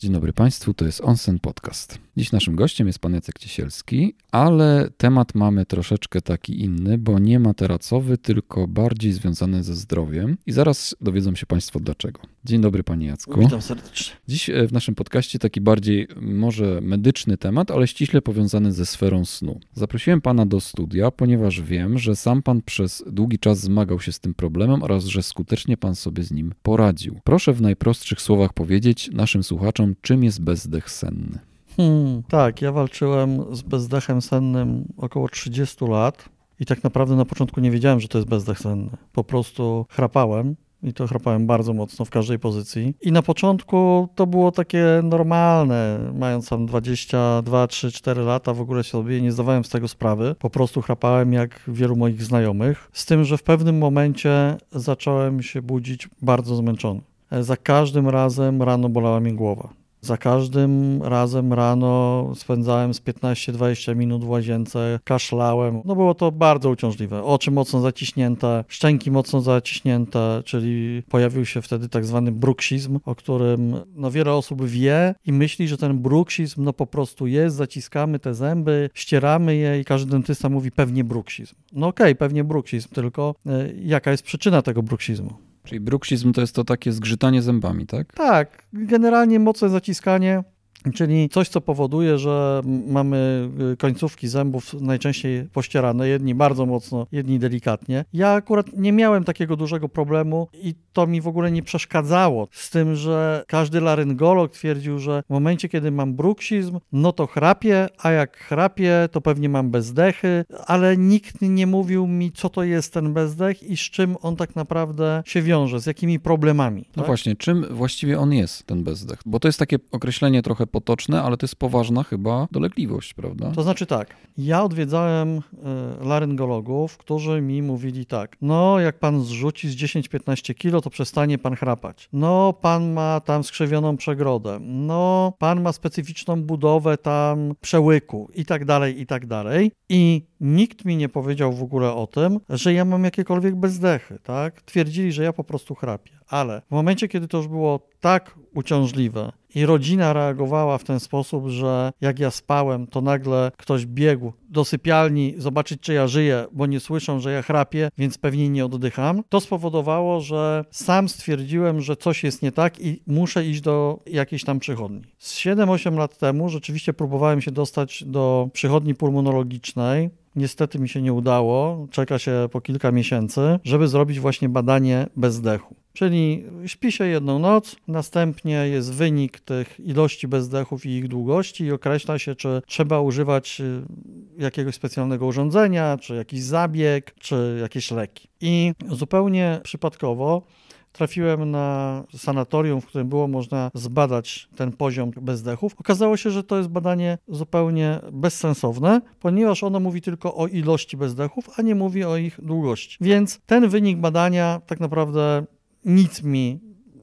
Dzień dobry Państwu, to jest Onsen Podcast. Dziś naszym gościem jest pan Jacek Ciesielski, ale temat mamy troszeczkę taki inny, bo nie materacowy, tylko bardziej związany ze zdrowiem i zaraz dowiedzą się Państwo dlaczego. Dzień dobry Panie Jacku. Witam serdecznie. Dziś e, w naszym podcaście taki bardziej może medyczny temat, ale ściśle powiązany ze sferą snu. Zaprosiłem Pana do studia, ponieważ wiem, że sam Pan przez długi czas zmagał się z tym problemem oraz że skutecznie Pan sobie z nim poradził. Proszę w najprostszych słowach powiedzieć naszym słuchaczom, czym jest bezdech senny. Hmm, tak, ja walczyłem z bezdechem sennym około 30 lat i tak naprawdę na początku nie wiedziałem, że to jest bezdech senny. Po prostu chrapałem i to chrapałem bardzo mocno w każdej pozycji. I na początku to było takie normalne, mając tam 22, 3, 4 lata, w ogóle sobie nie zdawałem z tego sprawy. Po prostu chrapałem jak wielu moich znajomych. Z tym, że w pewnym momencie zacząłem się budzić bardzo zmęczony. Za każdym razem rano bolała mnie głowa. Za każdym razem rano spędzałem z 15-20 minut w łazience, kaszlałem. No było to bardzo uciążliwe. Oczy mocno zaciśnięte, szczęki mocno zaciśnięte, czyli pojawił się wtedy tak zwany bruksizm, o którym no wiele osób wie i myśli, że ten bruksizm no po prostu jest, zaciskamy te zęby, ścieramy je i każdy dentysta mówi pewnie bruksizm. No okej, okay, pewnie bruksizm, tylko y, jaka jest przyczyna tego bruksizmu? Czyli bruksizm to jest to takie zgrzytanie zębami, tak? Tak, generalnie mocne zaciskanie Czyli coś, co powoduje, że mamy y, końcówki zębów najczęściej pościerane, jedni bardzo mocno, jedni delikatnie. Ja akurat nie miałem takiego dużego problemu i to mi w ogóle nie przeszkadzało. Z tym, że każdy laryngolog twierdził, że w momencie, kiedy mam bruksizm, no to chrapię, a jak chrapię, to pewnie mam bezdechy, ale nikt nie mówił mi, co to jest ten bezdech i z czym on tak naprawdę się wiąże, z jakimi problemami. No tak? właśnie, czym właściwie on jest, ten bezdech? Bo to jest takie określenie trochę potoczne, ale to jest poważna chyba dolegliwość, prawda? To znaczy tak, ja odwiedzałem y, laryngologów, którzy mi mówili tak, no jak pan zrzuci z 10-15 kilo, to przestanie pan chrapać. No pan ma tam skrzywioną przegrodę. No pan ma specyficzną budowę tam przełyku i tak dalej, i tak dalej. I nikt mi nie powiedział w ogóle o tym, że ja mam jakiekolwiek bezdechy, tak? Twierdzili, że ja po prostu chrapię. Ale w momencie, kiedy to już było tak uciążliwe i rodzina reagowała w ten sposób, że jak ja spałem, to nagle ktoś biegł do sypialni zobaczyć, czy ja żyję, bo nie słyszą, że ja chrapię, więc pewnie nie oddycham, to spowodowało, że sam stwierdziłem, że coś jest nie tak i muszę iść do jakiejś tam przychodni. Z 7-8 lat temu rzeczywiście próbowałem się dostać do przychodni pulmonologicznej. Niestety mi się nie udało, czeka się po kilka miesięcy, żeby zrobić właśnie badanie bezdechu. Czyli śpi się jedną noc, następnie jest wynik tych ilości bezdechów i ich długości i określa się, czy trzeba używać y, jakiegoś specjalnego urządzenia, czy jakiś zabieg, czy jakieś leki. I zupełnie przypadkowo trafiłem na sanatorium, w którym było można zbadać ten poziom bezdechów. Okazało się, że to jest badanie zupełnie bezsensowne, ponieważ ono mówi tylko o ilości bezdechów, a nie mówi o ich długości. Więc ten wynik badania tak naprawdę nic mi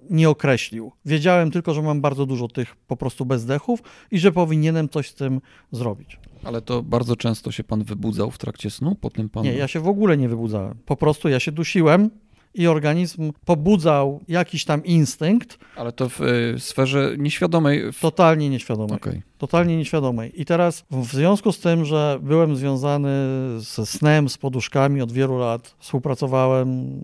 nie określił. Wiedziałem tylko, że mam bardzo dużo tych po prostu bezdechów i że powinienem coś z tym zrobić. Ale to bardzo często się pan wybudzał w trakcie snu po tym panu? Nie, ja się w ogóle nie wybudzałem. Po prostu ja się dusiłem i organizm pobudzał jakiś tam instynkt. Ale to w y, sferze nieświadomej. W... Totalnie nieświadomej. Okay. Totalnie nieświadomej. I teraz w związku z tym, że byłem związany ze snem, z poduszkami od wielu lat, współpracowałem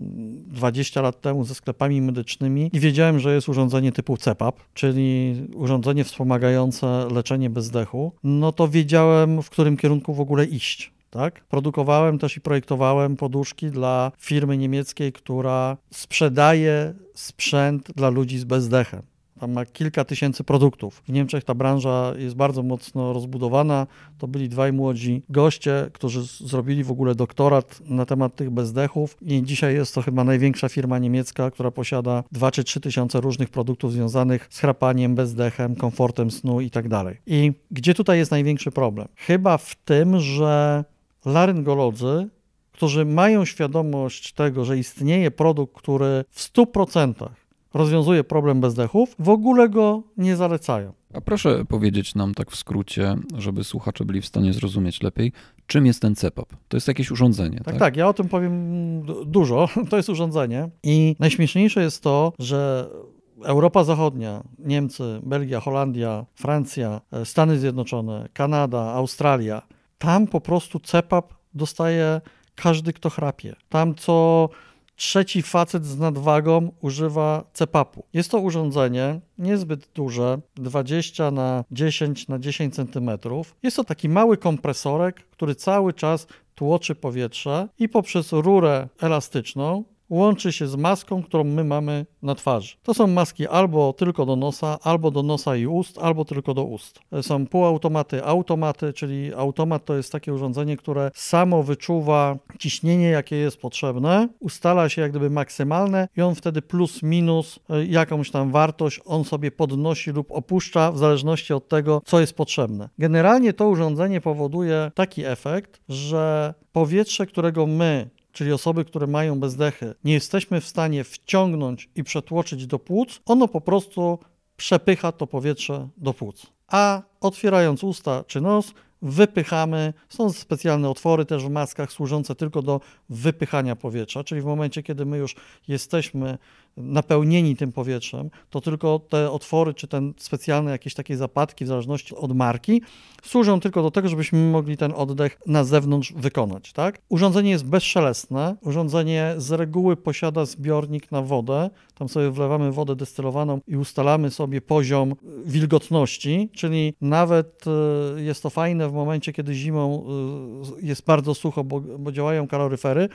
20 lat temu ze sklepami medycznymi i wiedziałem, że jest urządzenie typu CEPAP, czyli urządzenie wspomagające leczenie bezdechu, no to wiedziałem, w którym kierunku w ogóle iść. Tak? Produkowałem też i projektowałem poduszki dla firmy niemieckiej, która sprzedaje sprzęt dla ludzi z bezdechem. Tam ma kilka tysięcy produktów. W Niemczech ta branża jest bardzo mocno rozbudowana. To byli dwaj młodzi goście, którzy zrobili w ogóle doktorat na temat tych bezdechów i dzisiaj jest to chyba największa firma niemiecka, która posiada 2 czy 3 tysiące różnych produktów związanych z chrapaniem, bezdechem, komfortem snu i tak dalej. I gdzie tutaj jest największy problem? Chyba w tym, że laryngolodzy, którzy mają świadomość tego, że istnieje produkt, który w 100% rozwiązuje problem bezdechów, w ogóle go nie zalecają. A proszę powiedzieć nam tak w skrócie, żeby słuchacze byli w stanie zrozumieć lepiej, czym jest ten CEPAP? To jest jakieś urządzenie, tak? Tak, tak ja o tym powiem dużo. To jest urządzenie i najśmieszniejsze jest to, że Europa Zachodnia, Niemcy, Belgia, Holandia, Francja, e, Stany Zjednoczone, Kanada, Australia, tam po prostu CEPAP dostaje każdy, kto chrapie. Tam co trzeci facet z nadwagą używa CEPAP-u. Jest to urządzenie niezbyt duże, 20 na 10 na 10 cm. Jest to taki mały kompresorek, który cały czas tłoczy powietrze i poprzez rurę elastyczną łączy się z maską, którą my mamy na twarzy. To są maski albo tylko do nosa, albo do nosa i ust, albo tylko do ust. Są półautomaty, automaty, czyli automat to jest takie urządzenie, które samo wyczuwa ciśnienie, jakie jest potrzebne, ustala się jak gdyby maksymalne i on wtedy plus minus e, jakąś tam wartość on sobie podnosi lub opuszcza w zależności od tego, co jest potrzebne. Generalnie to urządzenie powoduje taki efekt, że powietrze, którego my czyli osoby, które mają bezdechy, nie jesteśmy w stanie wciągnąć i przetłoczyć do płuc, ono po prostu przepycha to powietrze do płuc. A otwierając usta czy nos, wypychamy. Są specjalne otwory też w maskach służące tylko do wypychania powietrza, czyli w momencie, kiedy my już jesteśmy napełnieni tym powietrzem, to tylko te otwory, czy ten specjalne jakieś takie zapadki, w zależności od marki, służą tylko do tego, żebyśmy mogli ten oddech na zewnątrz wykonać. Tak? Urządzenie jest bezszelestne. Urządzenie z reguły posiada zbiornik na wodę. Tam sobie wlewamy wodę destylowaną i ustalamy sobie poziom wilgotności, czyli nawet e, jest to fajne w momencie, kiedy zimą e, jest bardzo sucho, bo, bo działają kaloryfery.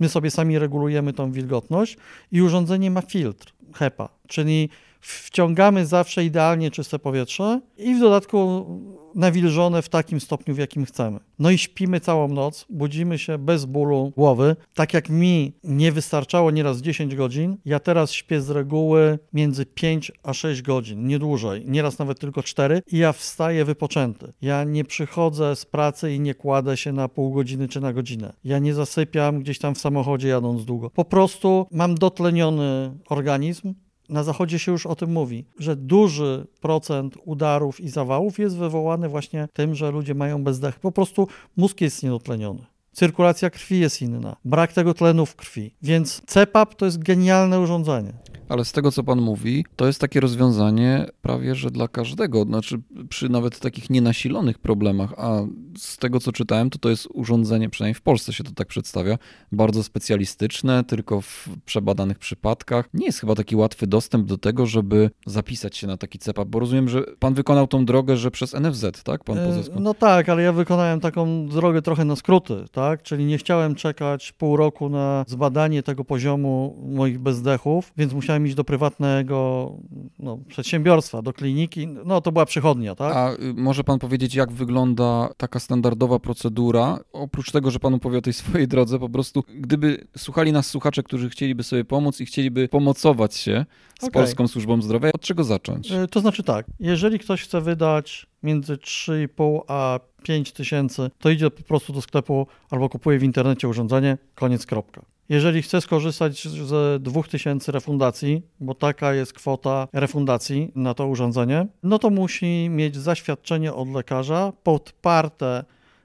My sobie sami regulujemy tą wilgotność i urządzenie ma filtr HEPA, czyli wciągamy zawsze idealnie czyste powietrze i w dodatku nawilżone w takim stopniu, w jakim chcemy. No i śpimy całą noc, budzimy się bez bólu głowy. Tak jak mi nie wystarczało nieraz 10 godzin, ja teraz śpię z reguły między 5 a 6 godzin, nie dłużej, nieraz nawet tylko 4 i ja wstaję wypoczęty. Ja nie przychodzę z pracy i nie kładę się na pół godziny czy na godzinę. Ja nie zasypiam gdzieś tam w samochodzie jadąc długo. Po prostu mam dotleniony organizm, na Zachodzie się już o tym mówi, że duży procent udarów i zawałów jest wywołany właśnie tym, że ludzie mają bezdech. Po prostu mózg jest niedotleniony. Cyrkulacja krwi jest inna, brak tego tlenu w krwi. Więc CPAP to jest genialne urządzenie. Ale z tego, co pan mówi, to jest takie rozwiązanie prawie, że dla każdego, znaczy przy nawet takich nienasilonych problemach, a z tego, co czytałem, to to jest urządzenie, przynajmniej w Polsce się to tak przedstawia, bardzo specjalistyczne, tylko w przebadanych przypadkach. Nie jest chyba taki łatwy dostęp do tego, żeby zapisać się na taki CEPAP, bo rozumiem, że pan wykonał tą drogę, że przez NFZ, tak, pan Pozesku? No tak, ale ja wykonałem taką drogę trochę na skróty, tak, czyli nie chciałem czekać pół roku na zbadanie tego poziomu moich bezdechów, więc musiałem musiałem iść do prywatnego no, przedsiębiorstwa, do kliniki, no to była przychodnia, tak? A y, może pan powiedzieć, jak wygląda taka standardowa procedura? Oprócz tego, że pan opowie o tej swojej drodze, po prostu gdyby słuchali nas słuchacze, którzy chcieliby sobie pomóc i chcieliby pomocować się z okay. Polską Służbą Zdrowia, od czego zacząć? Y, to znaczy tak, jeżeli ktoś chce wydać między 3,5 a 5 tysięcy, to idzie po prostu do sklepu albo kupuje w internecie urządzenie, koniec, kropka. Jeżeli chce skorzystać z 2000 refundacji, bo taka jest kwota refundacji na to urządzenie, no to musi mieć zaświadczenie od lekarza podparte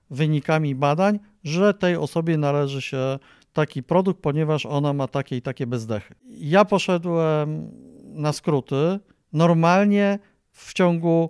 wynikami badań, że tej osobie należy się taki produkt, ponieważ ona ma takie i takie bezdechy. Ja poszedłem na skróty. Normalnie w ciągu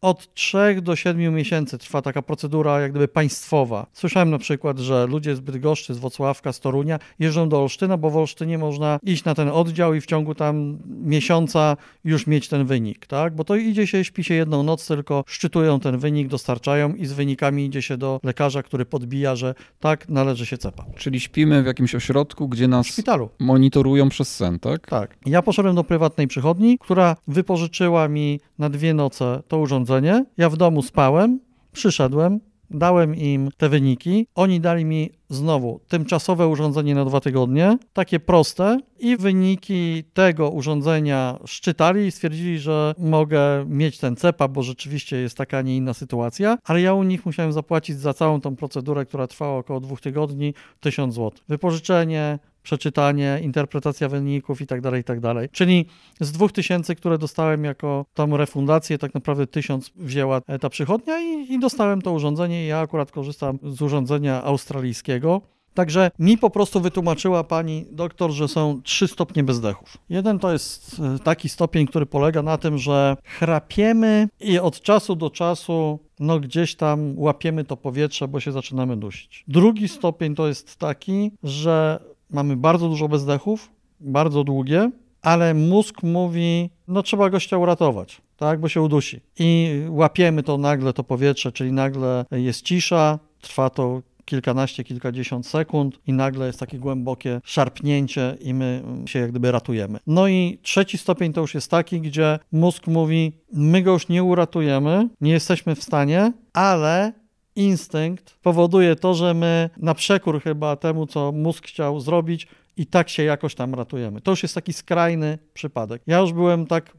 od 3 do 7 miesięcy trwa taka procedura jak gdyby państwowa. Słyszałem na przykład, że ludzie z Bydgoszczy, z Wocławka, z Torunia jeżdżą do Olsztyna, bo w Olsztynie można iść na ten oddział i w ciągu tam miesiąca już mieć ten wynik, tak? Bo to idzie się, śpi się jedną noc, tylko szczytują ten wynik, dostarczają i z wynikami idzie się do lekarza, który podbija, że tak, należy się cepa. Czyli śpimy w jakimś ośrodku, gdzie nas szpitalu. monitorują przez sen, tak? Tak. Ja poszedłem do prywatnej przychodni, która wypożyczyła mi na dwie noce to urządzenie urządzenie. Ja w domu spałem, przyszedłem, dałem im te wyniki. Oni dali mi znowu tymczasowe urządzenie na dwa tygodnie, takie proste, i wyniki tego urządzenia szczytali i stwierdzili, że mogę mieć ten CEPA, bo rzeczywiście jest taka, a nie inna sytuacja, ale ja u nich musiałem zapłacić za całą tą procedurę, która trwała około dwóch tygodni, 1000 zł. Wypożyczenie, przeczytanie, interpretacja wyników i tak dalej, i tak dalej. Czyli z 2000, które dostałem jako tą refundację, tak naprawdę 1000 wzięła ta przychodnia i, i dostałem to urządzenie. Ja akurat korzystam z urządzenia australijskiego Także mi po prostu wytłumaczyła pani doktor, że są trzy stopnie bezdechów. Jeden to jest e, taki stopień, który polega na tym, że chrapiemy i od czasu do czasu no gdzieś tam łapiemy to powietrze, bo się zaczynamy dusić. Drugi stopień to jest taki, że mamy bardzo dużo bezdechów, bardzo długie, ale mózg mówi, no trzeba gościa uratować, tak, bo się udusi. I łapiemy to nagle, to powietrze, czyli nagle jest cisza, trwa to kilkanaście, kilkadziesiąt sekund i nagle jest takie głębokie szarpnięcie i my się jak gdyby ratujemy. No i trzeci stopień to już jest taki, gdzie mózg mówi, my go już nie uratujemy, nie jesteśmy w stanie, ale instynkt powoduje to, że my na przekór chyba temu, co mózg chciał zrobić, i tak się jakoś tam ratujemy. To już jest taki skrajny przypadek. Ja już byłem tak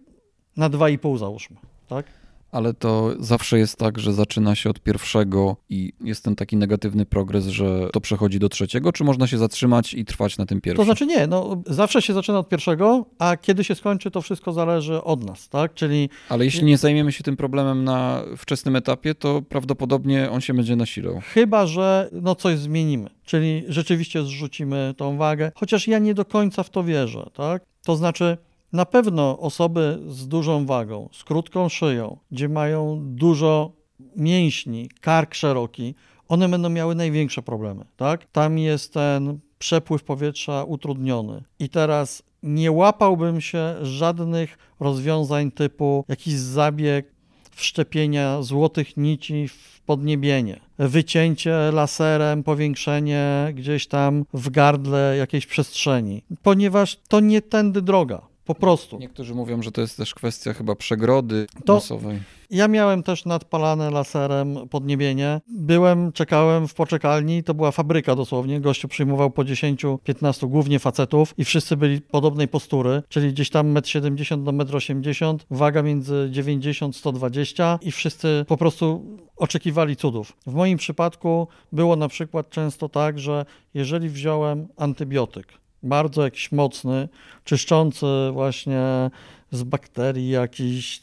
na 2,5 załóżmy, tak? Ale to zawsze jest tak, że zaczyna się od pierwszego i jest ten taki negatywny progres, że to przechodzi do trzeciego, czy można się zatrzymać i trwać na tym pierwszym? To znaczy nie, no zawsze się zaczyna od pierwszego, a kiedy się skończy, to wszystko zależy od nas, tak? Czyli... Ale jeśli nie zajmiemy się tym problemem na wczesnym etapie, to prawdopodobnie on się będzie nasilał. Chyba, że no coś zmienimy, czyli rzeczywiście zrzucimy tą wagę, chociaż ja nie do końca w to wierzę, tak? To znaczy na pewno osoby z dużą wagą, z krótką szyją, gdzie mają dużo mięśni, kark szeroki, one będą miały największe problemy. Tak? Tam jest ten przepływ powietrza utrudniony. I teraz nie łapałbym się żadnych rozwiązań typu jakiś zabieg wszczepienia złotych nici w podniebienie, wycięcie laserem, powiększenie gdzieś tam w gardle jakiejś przestrzeni, ponieważ to nie tędy droga. Po prostu. Niektórzy mówią, że to jest też kwestia chyba przegrody to nosowej. Ja miałem też nadpalane laserem podniebienie. Byłem, czekałem w poczekalni, to była fabryka dosłownie. Gościu przyjmował po 10-15 głównie facetów i wszyscy byli podobnej postury, czyli gdzieś tam 1,70 m do 1,80 m, waga między 90-120 i wszyscy po prostu oczekiwali cudów. W moim przypadku było na przykład często tak, że jeżeli wziąłem antybiotyk, bardzo jakiś mocny, czyszczący właśnie z bakterii jakiś,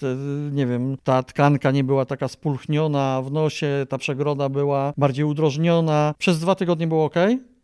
nie wiem, ta tkanka nie była taka spulchniona w nosie, ta przegroda była bardziej udrożniona. Przez dwa tygodnie było ok.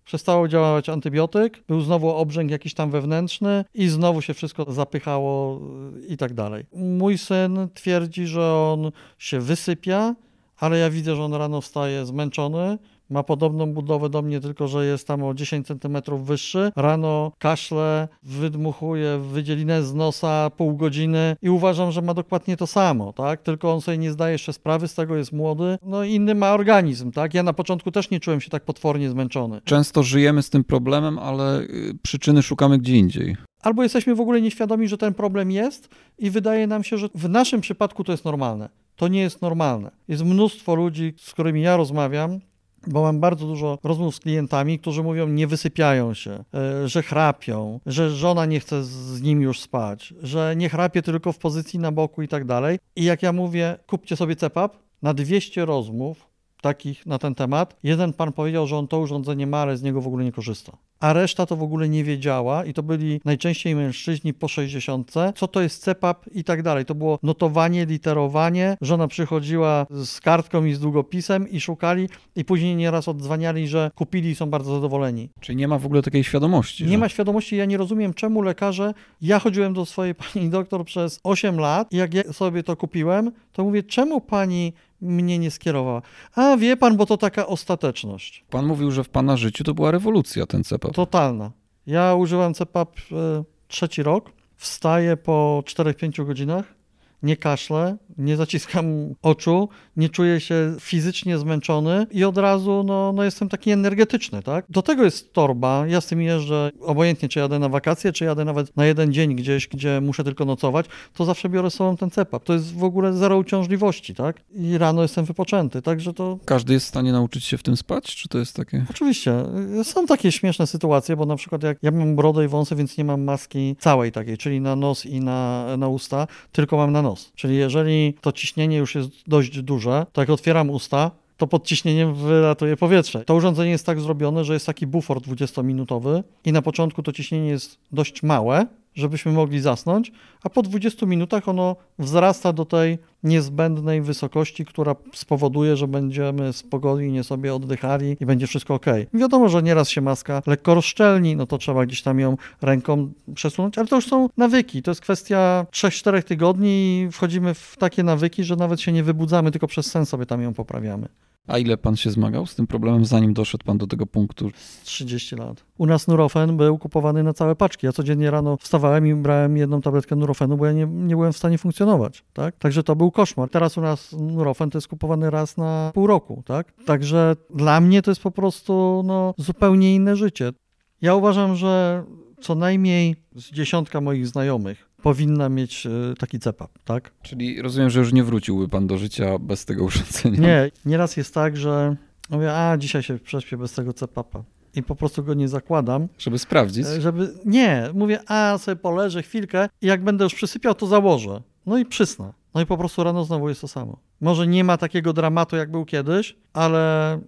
Przestało działać antybiotyk, był znowu obrzęk jakiś tam wewnętrzny i znowu się wszystko zapychało i tak dalej. Mój syn twierdzi, że on się wysypia, ale ja widzę, że on rano wstaje zmęczony, ma podobną budowę do mnie, tylko że jest tam o 10 cm wyższy. Rano kaszle, wydmuchuje wydzielinę z nosa pół godziny i uważam, że ma dokładnie to samo, tak? Tylko on sobie nie zdaje jeszcze sprawy z tego, jest młody. No inny ma organizm, tak? Ja na początku też nie czułem się tak potwornie zmęczony. Często żyjemy z tym problemem, ale y, przyczyny szukamy gdzie indziej albo jesteśmy w ogóle nieświadomi, że ten problem jest i wydaje nam się, że w naszym przypadku to jest normalne. To nie jest normalne. Jest mnóstwo ludzi, z którymi ja rozmawiam, bo mam bardzo dużo rozmów z klientami, którzy mówią, nie wysypiają się, e, że chrapią, że żona nie chce z nim już spać, że nie chrapie tylko w pozycji na boku i tak dalej. I jak ja mówię, kupcie sobie CEPAP, na 200 rozmów takich na ten temat, jeden pan powiedział, że on to urządzenie ma, ale z niego w ogóle nie korzysta a reszta to w ogóle nie wiedziała i to byli najczęściej mężczyźni po 60, co to jest CEPAP i tak dalej. To było notowanie, literowanie, żona przychodziła z kartką i z długopisem i szukali i później nieraz odzwaniali, że kupili i są bardzo zadowoleni. Czyli nie ma w ogóle takiej świadomości. Nie że... ma świadomości, ja nie rozumiem czemu lekarze, ja chodziłem do swojej pani doktor przez 8 lat i jak ja sobie to kupiłem, to mówię, czemu pani mnie nie skierowała. A wie pan, bo to taka ostateczność. Pan mówił, że w pana życiu to była rewolucja ten CEPAP. Totalna. Ja używam CEPAP e, trzeci rok. Wstaję po 4-5 godzinach nie kaszlę, nie zaciskam oczu, nie czuję się fizycznie zmęczony i od razu no, no jestem taki energetyczny, tak? Do tego jest torba, ja z tym jeżdżę obojętnie, czy jadę na wakacje, czy jadę nawet na jeden dzień gdzieś, gdzie muszę tylko nocować, to zawsze biorę z sobą ten cepap. To jest w ogóle zero uciążliwości, tak? I rano jestem wypoczęty, także to... Każdy jest w stanie nauczyć się w tym spać, czy to jest takie... Oczywiście. Są takie śmieszne sytuacje, bo na przykład jak ja mam brodę i wąsy, więc nie mam maski całej takiej, czyli na nos i na, na usta, tylko mam na nos nos. Czyli jeżeli to ciśnienie już jest dość duże, to jak otwieram usta, to pod ciśnieniem wylatuje powietrze. To urządzenie jest tak zrobione, że jest taki bufor 20-minutowy i na początku to ciśnienie jest dość małe, żebyśmy mogli zasnąć, a po 20 minutach ono wzrasta do tej niezbędnej wysokości, która spowoduje, że będziemy spokojnie sobie oddychali i będzie wszystko ok. Wiadomo, że nieraz się maska lekko rozszczelni, no to trzeba gdzieś tam ją ręką przesunąć, ale to już są nawyki. To jest kwestia 3-4 tygodni i wchodzimy w takie nawyki, że nawet się nie wybudzamy, tylko przez sen sobie tam ją poprawiamy. A ile pan się zmagał z tym problemem, zanim doszedł pan do tego punktu? 30 lat. U nas Nurofen był kupowany na całe paczki. Ja codziennie rano wstawałem i brałem jedną tabletkę Nurofenu, bo ja nie, nie byłem w stanie funkcjonować. Tak? Także to był koszmar. Teraz u nas Nurofen to jest kupowany raz na pół roku. Tak? Także dla mnie to jest po prostu no, zupełnie inne życie. Ja uważam, że co najmniej z dziesiątka moich znajomych powinna mieć e, taki CEPAP, tak? Czyli rozumiem, że już nie wróciłby pan do życia bez tego urządzenia. Nie, nieraz jest tak, że mówię, a dzisiaj się prześpię bez tego CEPAPa i po prostu go nie zakładam. Żeby sprawdzić? E, żeby, nie, mówię, a sobie poleżę chwilkę i jak będę już przysypiał, to założę. No i przysnę. No i po prostu rano znowu jest to samo. Może nie ma takiego dramatu, jak był kiedyś, ale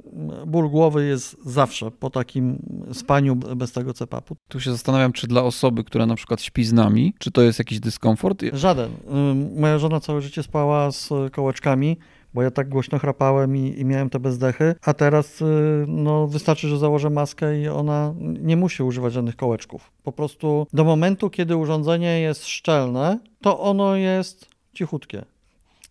ból głowy jest zawsze po takim spaniu bez tego cepapu. Tu się zastanawiam, czy dla osoby, która na przykład śpi z nami, czy to jest jakiś dyskomfort? Żaden. Moja żona całe życie spała z kołeczkami, bo ja tak głośno chrapałem i, i, miałem te bezdechy, a teraz y, no, wystarczy, że założę maskę i ona nie musi używać żadnych kołeczków. Po prostu do momentu, kiedy urządzenie jest szczelne, to ono jest cichutkie.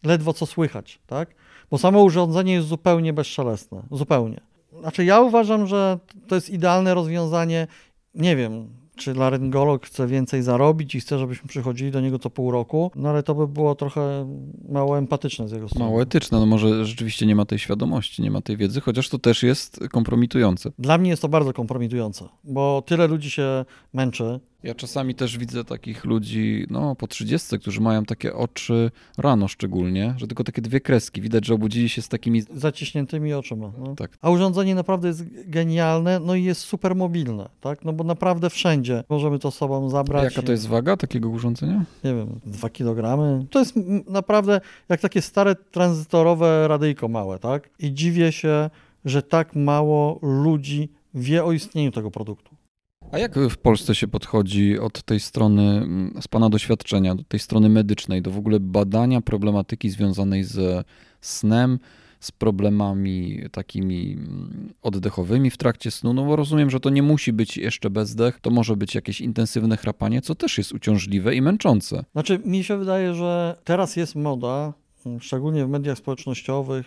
Ledwo co słychać, tak? Bo samo urządzenie jest zupełnie bezszelestne. Zupełnie. Znaczy ja uważam, że to jest idealne rozwiązanie, nie wiem, czy laryngolog chce więcej zarobić i chce, żebyśmy przychodzili do niego co pół roku, no ale to by było trochę mało empatyczne z jego strony. Mało etyczne, no może rzeczywiście nie ma tej świadomości, nie ma tej wiedzy, chociaż to też jest kompromitujące. Dla mnie jest to bardzo kompromitujące, bo tyle ludzi się męczy, ja czasami też widzę takich ludzi, no po 30, którzy mają takie oczy rano szczególnie, że tylko takie dwie kreski. Widać, że obudzili się z takimi... Zaciśniętymi oczyma. No. Tak. A urządzenie naprawdę jest genialne, no i jest super mobilne, tak? No bo naprawdę wszędzie możemy to sobą zabrać. A jaka to jest waga takiego urządzenia? Nie wiem, dwa kilogramy. To jest naprawdę jak takie stare tranzytorowe radyjko małe, tak? I dziwię się, że tak mało ludzi wie o istnieniu tego produktu. A jak w Polsce się podchodzi od tej strony, mm, z Pana doświadczenia, do tej strony medycznej, do w ogóle badania problematyki związanej ze snem, z problemami takimi mm, oddechowymi w trakcie snu? No bo rozumiem, że to nie musi być jeszcze bezdech, to może być jakieś intensywne chrapanie, co też jest uciążliwe i męczące. Znaczy, mi się wydaje, że teraz jest moda, mm, szczególnie w mediach społecznościowych,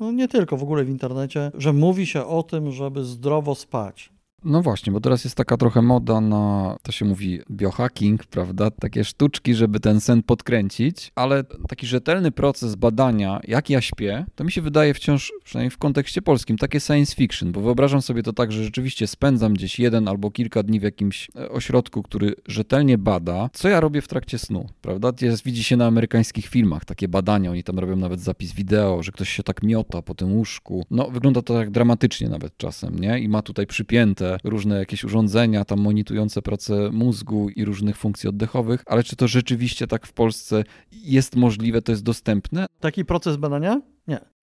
no nie tylko, w ogóle w internecie, że mówi się o tym, żeby zdrowo spać. No właśnie, bo teraz jest taka trochę moda na, to się mówi biohacking, prawda? Takie sztuczki, żeby ten sen podkręcić, ale taki rzetelny proces badania, jak ja śpię, to mi się wydaje wciąż, przynajmniej w kontekście polskim, takie science fiction, bo wyobrażam sobie to tak, że rzeczywiście spędzam gdzieś jeden albo kilka dni w jakimś e, ośrodku, który rzetelnie bada, co ja robię w trakcie snu, prawda? Jest, widzi się na amerykańskich filmach takie badania, oni tam robią nawet zapis wideo, że ktoś się tak miota po tym łóżku. No, wygląda to tak dramatycznie nawet czasem, nie? I ma tutaj przypięte różne jakieś urządzenia tam monitujące pracę mózgu i różnych funkcji oddechowych, ale czy to rzeczywiście tak w Polsce jest możliwe, to jest dostępne? Taki proces badania?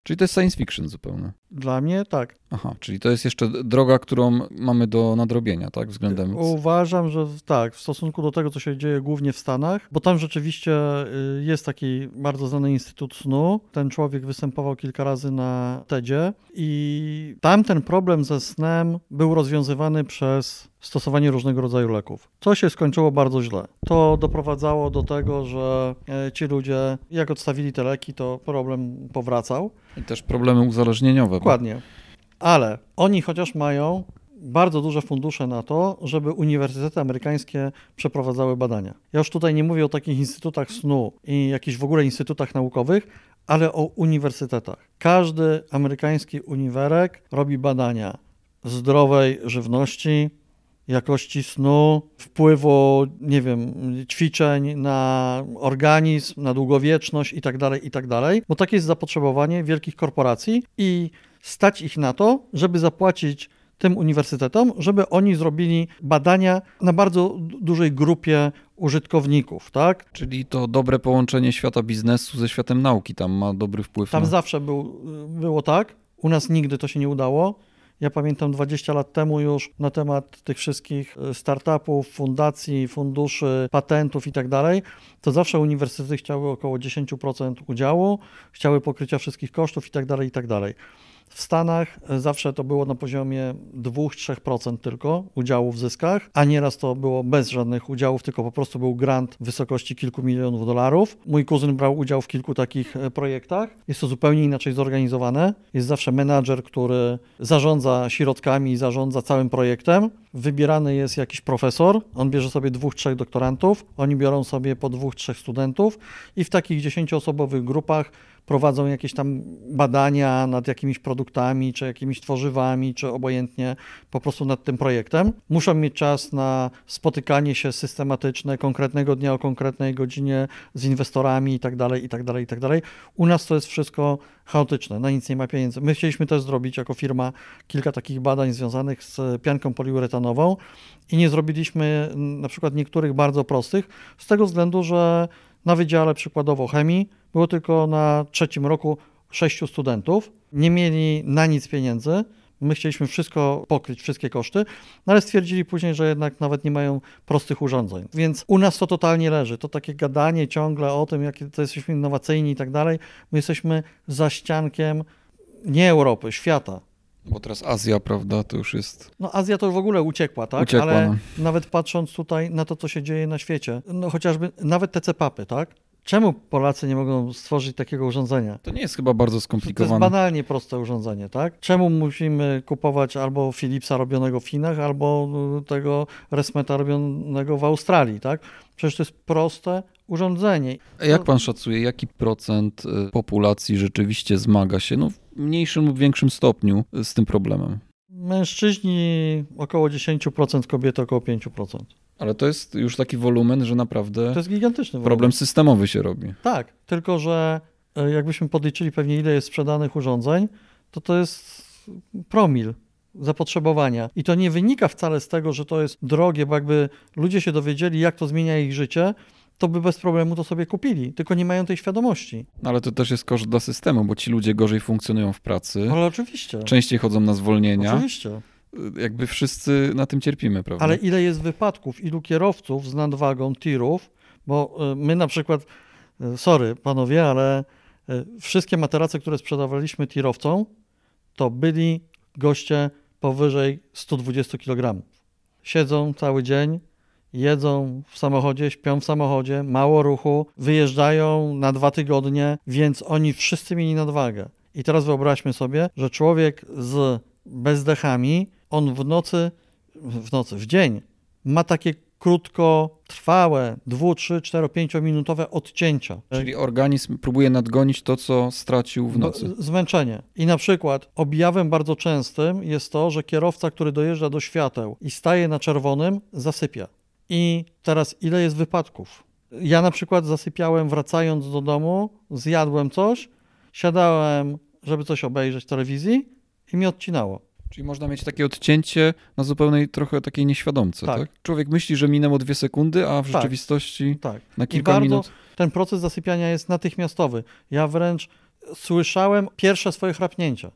Czyli to jest science fiction zupełnie. Dla mnie tak. Aha, czyli to jest jeszcze droga, którą mamy do nadrobienia, tak? Względem. Uważam, że tak, w stosunku do tego, co się dzieje głównie w Stanach, bo tam rzeczywiście y, jest taki bardzo znany Instytut Snu. Ten człowiek występował kilka razy na TEDzie i tam ten problem ze snem był rozwiązywany przez stosowanie różnego rodzaju leków. Co się skończyło bardzo źle. To doprowadzało do tego, że e, ci ludzie, jak odstawili te leki, to problem powracał. I też problemy uzależnieniowe. Dokładnie. Ale oni chociaż mają bardzo duże fundusze na to, żeby uniwersytety amerykańskie przeprowadzały badania. Ja już tutaj nie mówię o takich instytutach snu i jakichś w ogóle instytutach naukowych, ale o uniwersytetach. Każdy amerykański uniwerek robi badania zdrowej żywności, jakości snu, wpływu, nie wiem, ćwiczeń na organizm, na długowieczność itd., tak itd., tak bo takie jest zapotrzebowanie wielkich korporacji i stać ich na to, żeby zapłacić tym uniwersytetom, żeby oni zrobili badania na bardzo dużej grupie użytkowników, tak? Czyli to dobre połączenie świata biznesu ze światem nauki tam ma dobry wpływ. Tam na... zawsze był, było tak. U nas nigdy to się nie udało Ja pamiętam 20 lat temu już na temat tych wszystkich e, startupów, fundacji, funduszy, patentów i tak dalej, to zawsze uniwersytety chciały około 10% udziału, chciały pokrycia wszystkich kosztów i tak dalej, i tak dalej. W Stanach zawsze to było na poziomie 2-3% tylko udziału w zyskach, a nieraz to było bez żadnych udziałów, tylko po prostu był grant w wysokości kilku milionów dolarów. Mój kuzyn brał udział w kilku takich e, projektach. Jest to zupełnie inaczej zorganizowane. Jest zawsze menadżer, który zarządza środkami zarządza całym projektem. Wybierany jest jakiś profesor, on bierze sobie dwóch, trzech doktorantów, oni biorą sobie po dwóch, trzech studentów i w takich dziesięcioosobowych grupach prowadzą jakieś tam badania nad jakimiś produktami, czy jakimiś tworzywami, czy obojętnie po prostu nad tym projektem. Muszą mieć czas na spotykanie się systematyczne, konkretnego dnia o konkretnej godzinie z inwestorami i tak dalej, i tak dalej, i tak dalej. U nas to jest wszystko chaotyczne, na nic nie ma pieniędzy. My chcieliśmy też zrobić jako firma kilka takich badań związanych z pianką poliuretanową i nie zrobiliśmy na przykład niektórych bardzo prostych, z tego względu, że na wydziale przykładowo chemii było tylko na trzecim roku sześciu studentów. Nie mieli na nic pieniędzy. My chcieliśmy wszystko pokryć, wszystkie koszty, no ale stwierdzili później, że jednak nawet nie mają prostych urządzeń. Więc u nas to totalnie leży. To takie gadanie ciągle o tym, jakie to jesteśmy innowacyjni i tak dalej. My jesteśmy za ściankiem nie Europy, świata. Bo teraz Azja, prawda, to już jest. No Azja to już w ogóle uciekła, tak? Uciekła, Ale no. nawet patrząc tutaj na to, co się dzieje na świecie, no chociażby nawet te cepapy, tak? Czemu Polacy nie mogą stworzyć takiego urządzenia? To nie jest chyba bardzo To jest skomplikowane. banalnie proste urządzenie, tak? Czemu musimy kupować albo Philipsa robionego w Chinach, albo y, tego Resmeta robionego w Australii, tak? Przecież to jest proste urządzenie. A Jak pan szacuje, jaki procent y, populacji rzeczywiście zmaga się, no w mniejszym lub większym stopniu y, z tym problemem? Mężczyźni około 10%, kobiety około 5%. Ale to jest już taki wolumen, że naprawdę To jest gigantyczny problem systemowy się robi. Tak, tylko że e, jakbyśmy podliczyli pewnie ile jest sprzedanych urządzeń, to to jest promil zapotrzebowania. I to nie wynika wcale z tego, że to jest drogie, bo jakby ludzie się dowiedzieli, jak to zmienia ich życie, to by bez problemu to sobie kupili, tylko nie mają tej świadomości. No, Ale to też jest koszt dla systemu, bo ci ludzie gorzej funkcjonują w pracy, Ale oczywiście. częściej chodzą na zwolnienia. Oczywiście. Jakby wszyscy na tym cierpimy, prawda? Ale ile jest wypadków, ilu kierowców z nadwagą tirów, bo y, my na przykład, y, sorry panowie, ale y, wszystkie materace, które sprzedawaliśmy tirowcom, to byli goście powyżej 120 kg. Siedzą cały dzień, jedzą w samochodzie, śpią w samochodzie, mało ruchu, wyjeżdżają na dwa tygodnie, więc oni wszyscy mieli nadwagę. I teraz wyobraźmy sobie, że człowiek z bezdechami, on w nocy, w nocy, w dzień ma takie krótkotrwałe, 2, 3, 4, 5 minutowe odcięcia. Czyli organizm próbuje nadgonić to, co stracił w No, nocy. Zmęczenie. I na przykład objawem bardzo częstym jest to, że kierowca, który dojeżdża do świateł i staje na czerwonym, zasypia. I teraz ile jest wypadków? Ja na przykład zasypiałem wracając do domu, zjadłem coś, siadałem, żeby coś obejrzeć w telewizji i mi odcinało. Czyli można mieć takie odcięcie na zupełnej trochę takiej nieświadomce, tak? Tak. Człowiek myśli, że minęło dwie sekundy, a w rzeczywistości Tak. na I kilka bardzo minut. ten proces zasypiania jest natychmiastowy. Ja wręcz słyszałem pierwsze swoje chrapnięcia.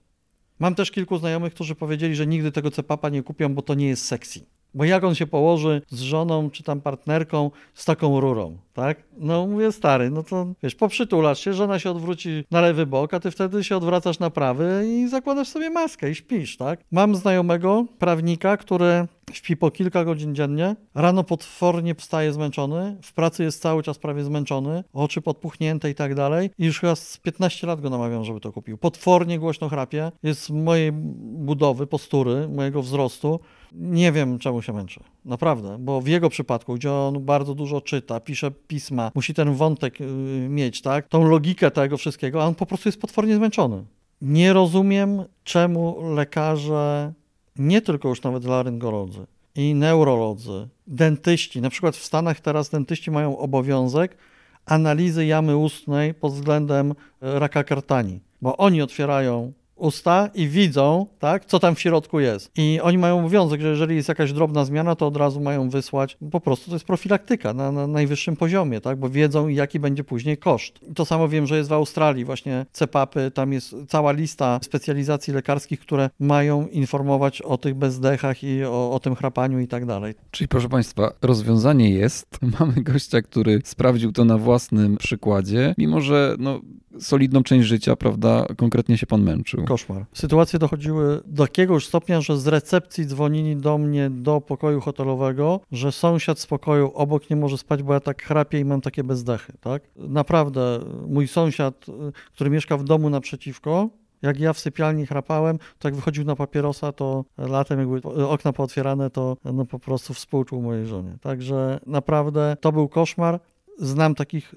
Mam też kilku znajomych, którzy powiedzieli, że nigdy tego cepapa nie kupią, bo to nie jest sexy. Bo jak on się położy z żoną czy tam partnerką z taką rurą, tak? No mówię, stary, no to wiesz, poprzytulasz się, żona się odwróci na lewy bok, a ty wtedy się odwracasz na prawy i zakładasz sobie maskę i śpisz, tak? Mam znajomego prawnika, który śpi po kilka godzin dziennie, rano potwornie wstaje zmęczony, w pracy jest cały czas prawie zmęczony, oczy podpuchnięte i tak dalej i już chyba z 15 lat go namawiam, żeby to kupił. Potwornie głośno chrapie, jest mojej budowy, postury, mojego wzrostu. Nie wiem, czemu się męczy. Naprawdę, bo w jego przypadku, gdzie on bardzo dużo czyta, pisze pisma, musi ten wątek y, mieć, tak? Tą logikę tego wszystkiego, a on po prostu jest potwornie zmęczony. Nie rozumiem, czemu lekarze, nie tylko już nawet laryngolodzy, i neurolodzy, dentyści, na przykład w Stanach teraz dentyści mają obowiązek analizy jamy ustnej pod względem e, raka krtani, bo oni otwierają usta i widzą, tak, co tam w środku jest. I oni mają obowiązek, że jeżeli jest jakaś drobna zmiana, to od razu mają wysłać. Po prostu to jest profilaktyka na, na najwyższym poziomie, tak, bo wiedzą, jaki będzie później koszt. I to samo wiem, że jest w Australii, właśnie CEPAPy, tam jest cała lista specjalizacji lekarskich, które mają informować o tych bezdechach i o, o tym chrapaniu i tak dalej. Czyli proszę Państwa, rozwiązanie jest. Mamy gościa, który sprawdził to na własnym przykładzie, mimo że no, solidną część życia, prawda, konkretnie się pan męczył. Koszmar. Sytuacje dochodziły do takiego już stopnia, że z recepcji dzwonili do mnie do pokoju hotelowego, że sąsiad z pokoju obok nie może spać, bo ja tak chrapię i mam takie bezdechy, tak? Naprawdę, mój sąsiad, który mieszka w domu naprzeciwko, jak ja w sypialni chrapałem, to jak wychodził na papierosa, to latem jakby okna pootwierane, to no po prostu współczuł mojej żonie. Także naprawdę to był koszmar. Znam takich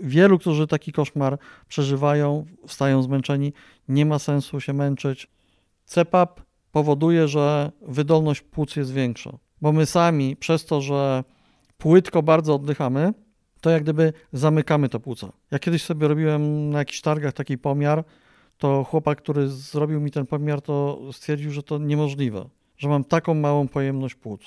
wielu, którzy taki koszmar przeżywają, wstają zmęczeni. Nie ma sensu się męczyć. CEPAP powoduje, że wydolność płuc jest większa, bo my sami przez to, że płytko bardzo oddychamy, to jak gdyby zamykamy te płuca. Ja kiedyś sobie robiłem na jakichś targach taki pomiar, to chłopak, który zrobił mi ten pomiar, to stwierdził, że to niemożliwe, że mam taką małą pojemność płuc.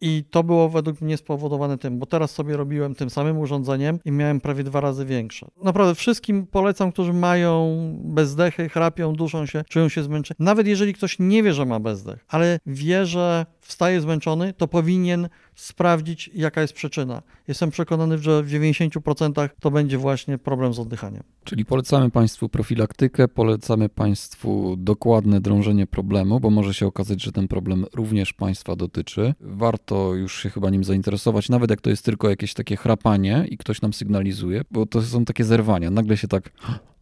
I to było według mnie spowodowane tym, bo teraz sobie robiłem tym samym urządzeniem i miałem prawie dwa razy większe. Naprawdę wszystkim polecam, którzy mają bezdechy, chrapią, duszą się, czują się zmęczeni. Nawet jeżeli ktoś nie wie, że ma bezdech, ale wie, że wstaje zmęczony, to powinien sprawdzić, jaka jest przyczyna. Jestem przekonany, że w 90% to będzie właśnie problem z oddychaniem. Czyli polecamy Państwu profilaktykę, polecamy Państwu dokładne drążenie problemu, bo może się okazać, że ten problem również Państwa dotyczy. Warto już się chyba nim zainteresować, nawet jak to jest tylko jakieś takie chrapanie i ktoś nam sygnalizuje, bo to są takie zerwania. Nagle się tak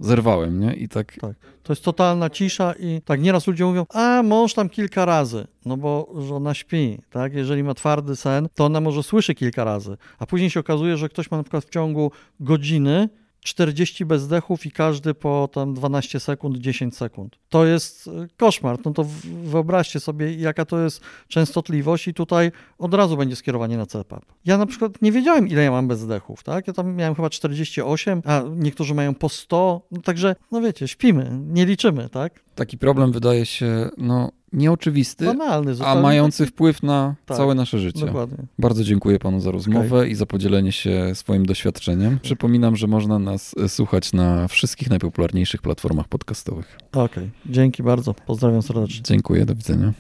zerwałem, nie? I tak... tak. To jest totalna cisza i tak nieraz ludzie mówią, a mąż tam kilka razy, no bo żona śpi, tak? Jeżeli ma twardy sen, to ona może słyszy kilka razy, a później się okazuje, że ktoś ma na przykład w ciągu godziny 40 bezdechów i każdy po tam 12 sekund, 10 sekund. To jest e, koszmar. No to wyobraźcie sobie, jaka to jest częstotliwość i tutaj od razu będzie skierowanie na CPAP. Ja na przykład nie wiedziałem, ile ja mam bezdechów, tak? Ja tam miałem chyba 48, a niektórzy mają po 100, no także, no wiecie, śpimy, nie liczymy, tak? Taki problem wydaje się, no nieoczywisty, Banalny, a mający wpływ na tak, całe nasze życie. Dokładnie. Bardzo dziękuję panu za rozmowę okay. i za podzielenie się swoim doświadczeniem. Przypominam, że można nas e, słuchać na wszystkich najpopularniejszych platformach podcastowych. Okej, okay. dzięki bardzo. Pozdrawiam serdecznie. Dziękuję, do widzenia.